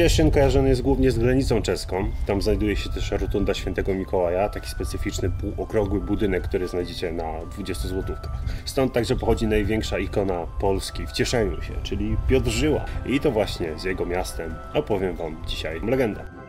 Cieszyn kojarzony jest głównie z granicą czeską. Tam znajduje się też rotunda świętego Mikołaja, taki specyficzny półokrągły budynek, który znajdziecie na 20 złotówkach. Stąd także pochodzi największa ikona Polski w cieszeniu się, czyli Piotr Żyła. I to właśnie z jego miastem opowiem wam dzisiaj legendę.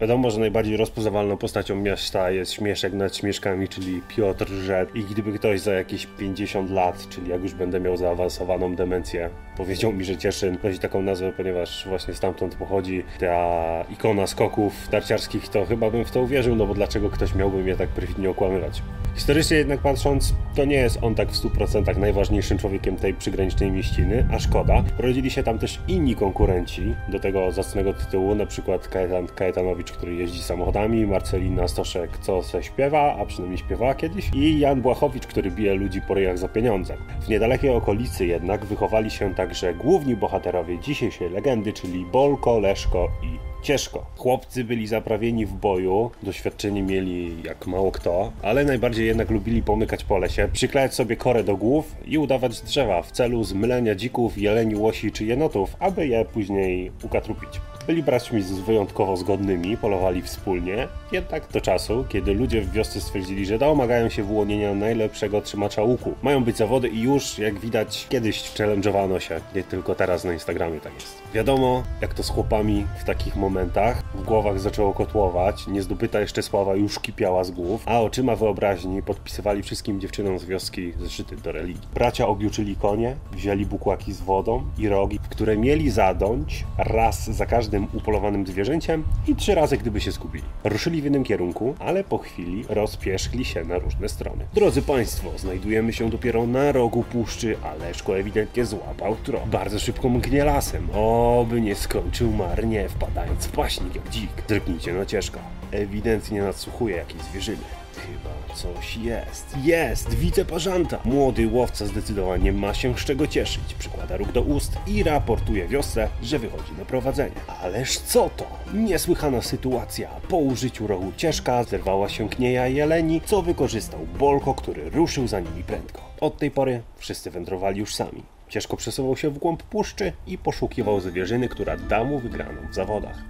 Wiadomo, że najbardziej rozpoznawalną postacią miasta jest śmieszek nad śmieszkami, czyli Piotr Rzep. I gdyby ktoś za jakieś 50 lat, czyli jak już będę miał zaawansowaną demencję, powiedział mi, że Cieszyn nosi taką nazwę, ponieważ właśnie stamtąd pochodzi ta ikona skoków tarciarskich, to chyba bym w to uwierzył, no bo dlaczego ktoś miałby mnie tak perfidnie okłamywać? Historycznie jednak patrząc, to nie jest on tak w 100% najważniejszym człowiekiem tej przygranicznej mieściny, a szkoda. Rodzili się tam też inni konkurenci do tego zacnego tytułu, na przykład Kajetan Kajetanowicz, który jeździ samochodami, Marcelina Stoszek, co se śpiewa, a przynajmniej śpiewała kiedyś, i Jan Błachowicz, który bije ludzi po ryjach za pieniądze. W niedalekiej okolicy jednak wychowali się także główni bohaterowie dzisiejszej legendy, czyli Bolko, Leszko i ciężko. Chłopcy byli zaprawieni w boju, doświadczenie mieli jak mało kto, ale najbardziej jednak lubili pomykać po lesie, przyklejać sobie korę do głów i udawać drzewa w celu zmylenia dzików, jeleni, łosi czy jenotów, aby je później ukatrupić. Byli braćmi z wyjątkowo zgodnymi, polowali wspólnie, jednak do czasu, kiedy ludzie w wiosce stwierdzili, że domagają się wyłonienia najlepszego trzymacza łuku. Mają być zawody i już, jak widać, kiedyś challenge'owano się, nie tylko teraz na Instagramie tak jest. Wiadomo, jak to z chłopami w takich momentach, w głowach zaczęło kotłować, niezdobyta jeszcze sława już kipiała z głów, a oczyma wyobraźni podpisywali wszystkim dziewczynom z wioski zeszyty do religii. Bracia objuczyli konie, wzięli bukłaki z wodą i rogi, w które mieli zadąć raz za każdym upolowanym zwierzęciem i trzy razy, gdyby się zgubili. Ruszyli w jednym kierunku, ale po chwili rozpierzchli się na różne strony. Drodzy Państwo, znajdujemy się dopiero na rogu puszczy, a Leszko ewidentnie złapał trop. Bardzo szybko mgnie lasem, oby nie skończył marnie, wpadając w paśnik jak dzik. Drgnijcie na ciężko. Ewidentnie nadsłuchuje jakiejś zwierzyny. Chyba coś jest. Jest! Widzę parzanta! Młody łowca zdecydowanie ma się z czego cieszyć. Przykłada róg do ust i raportuje wiosce, że wychodzi na prowadzenie. Ależ co to? Niesłychana sytuacja. Po użyciu rogu ciężka zerwała się knieja jeleni, co wykorzystał Bolko, który ruszył za nimi prędko. Od tej pory wszyscy wędrowali już sami. Ciężko przesuwał się w głąb puszczy i poszukiwał zwierzyny, która da mu wygraną w zawodach.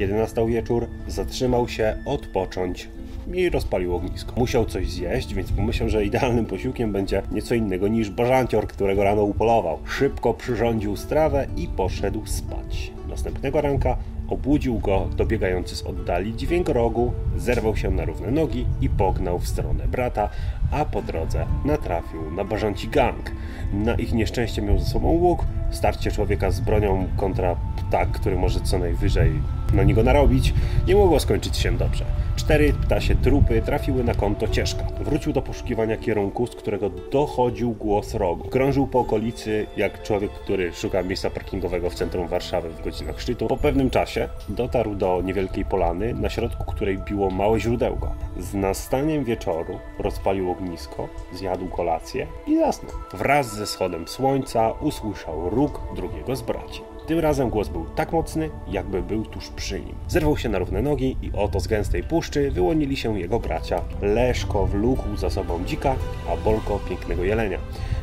Kiedy nastał wieczór, zatrzymał się odpocząć i rozpalił ognisko. Musiał coś zjeść, więc pomyślał, że idealnym posiłkiem będzie nieco innego niż bażancior, którego rano upolował. Szybko przyrządził strawę i poszedł spać. Następnego ranka obudził go dobiegający z oddali dźwięk rogu, zerwał się na równe nogi i pognał w stronę brata, a po drodze natrafił na bażanci gang. Na ich nieszczęście miał ze sobą łuk, starcie człowieka z bronią kontra ptak, który może co najwyżej na niego narobić, nie mogło skończyć się dobrze. Cztery ptasie trupy trafiły na konto Cieszka. Wrócił do poszukiwania kierunku, z którego dochodził głos rogu. Krążył po okolicy jak człowiek, który szuka miejsca parkingowego w centrum Warszawy w godzinach szczytu. Po pewnym czasie dotarł do niewielkiej polany, na środku której biło małe źródełko. Z nastaniem wieczoru rozpalił ognisko, zjadł kolację i zasnął. Wraz ze schodem słońca usłyszał róg drugiego z braci. Tym razem głos był tak mocny, jakby był tuż przy nim. Zerwał się na równe nogi i oto z gęstej puszczy wyłonili się jego bracia. Leszko wlókł za sobą dzika, a Bolko pięknego jelenia.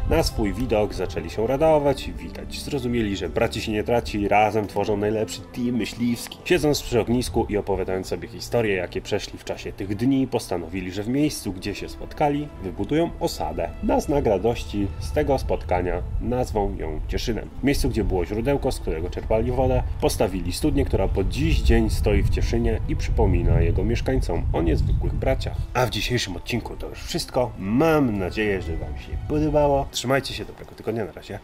Na swój widok zaczęli się radować i witać. Zrozumieli, że braci się nie traci, razem tworzą najlepszy team myśliwski. Siedząc przy ognisku i opowiadając sobie historie, jakie przeszli w czasie tych dni, postanowili, że w miejscu, gdzie się spotkali, wybudują osadę. Na znak radości z tego spotkania nazwą ją Cieszynem. W miejscu, gdzie było źródełko, z którego czerpali wodę, postawili studnię, która po dziś dzień stoi w Cieszynie i przypomina jego mieszkańcom o niezwykłych braciach. A w dzisiejszym odcinku to już wszystko. Mam nadzieję, że Wam się podobało. Trzymajcie się dobrego tygodnia, na razie.